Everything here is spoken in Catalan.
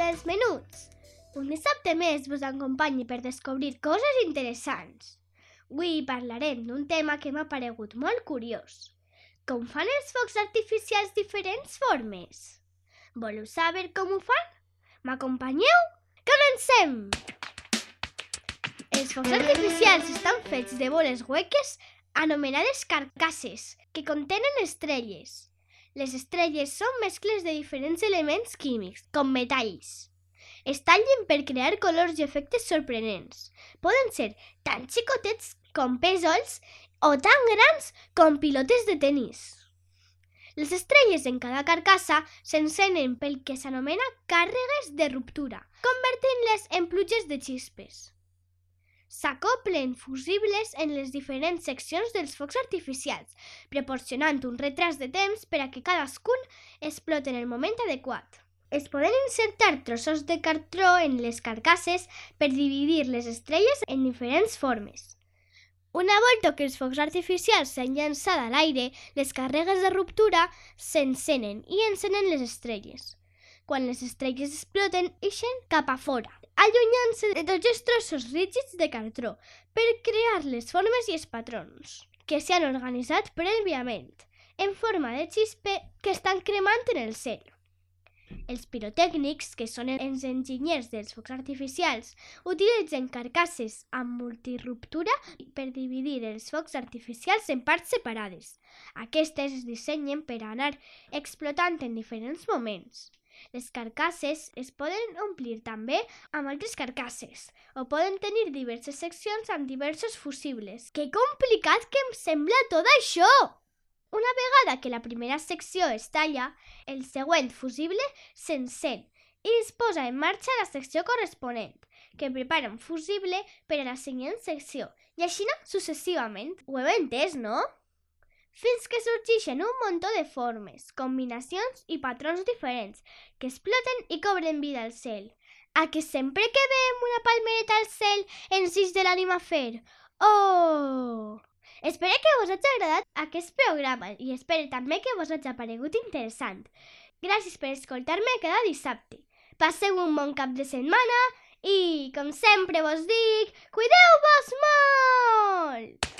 Dels menuts. Un dissabte més vos acompanyi per descobrir coses interessants. Avui parlarem d'un tema que m'ha paregut molt curiós. Com fan els focs artificials diferents formes? Voleu saber com ho fan? M'acompanyeu? Comencem! Els focs artificials estan fets de boles hueques anomenades carcasses, que contenen estrelles. Les estrelles són mescles de diferents elements químics, com metalls. Es tallen per crear colors i efectes sorprenents. Poden ser tan xicotets com pèsols o tan grans com pilotes de tennis. Les estrelles en cada carcassa s'encenen pel que s'anomena càrregues de ruptura, convertint-les en pluges de xispes. S'acoplen fusibles en les diferents seccions dels focs artificials, proporcionant un retras de temps per a que cadascun explote en el moment adequat. Es poden insertar trossos de cartró en les carcasses per dividir les estrelles en diferents formes. Una volta que els focs artificials s'han llançat a l'aire, les càrregues de ruptura s'encenen i encenen les estrelles. Quan les estrelles exploten, ixen cap a fora, allunyant-se de tots els trossos rígids de cartró per crear les formes i els patrons que s'han organitzat prèviament en forma de xispe que estan cremant en el cel. Els pirotècnics, que són els enginyers dels focs artificials, utilitzen carcasses amb multiruptura per dividir els focs artificials en parts separades. Aquestes es dissenyen per anar explotant en diferents moments. Les carcasses es poden omplir també amb altres carcasses o poden tenir diverses seccions amb diversos fusibles. Que complicat que em sembla tot això! Una vegada que la primera secció es talla, el següent fusible s'encén i es posa en marxa la secció corresponent, que prepara un fusible per a la següent secció, i així successivament. Ho heu entès, no? Fins que sorgeixen un muntó de formes, combinacions i patrons diferents que exploten i cobren vida al cel. A que sempre que veiem una palmereta al cel ens ix de l'ànima fer «Oh!» Espero que vos hagi agradat aquest programa i espero també que vos hagi aparegut interessant. Gràcies per escoltar-me cada dissabte. Passeu un bon cap de setmana i, com sempre vos dic, cuideu-vos molt!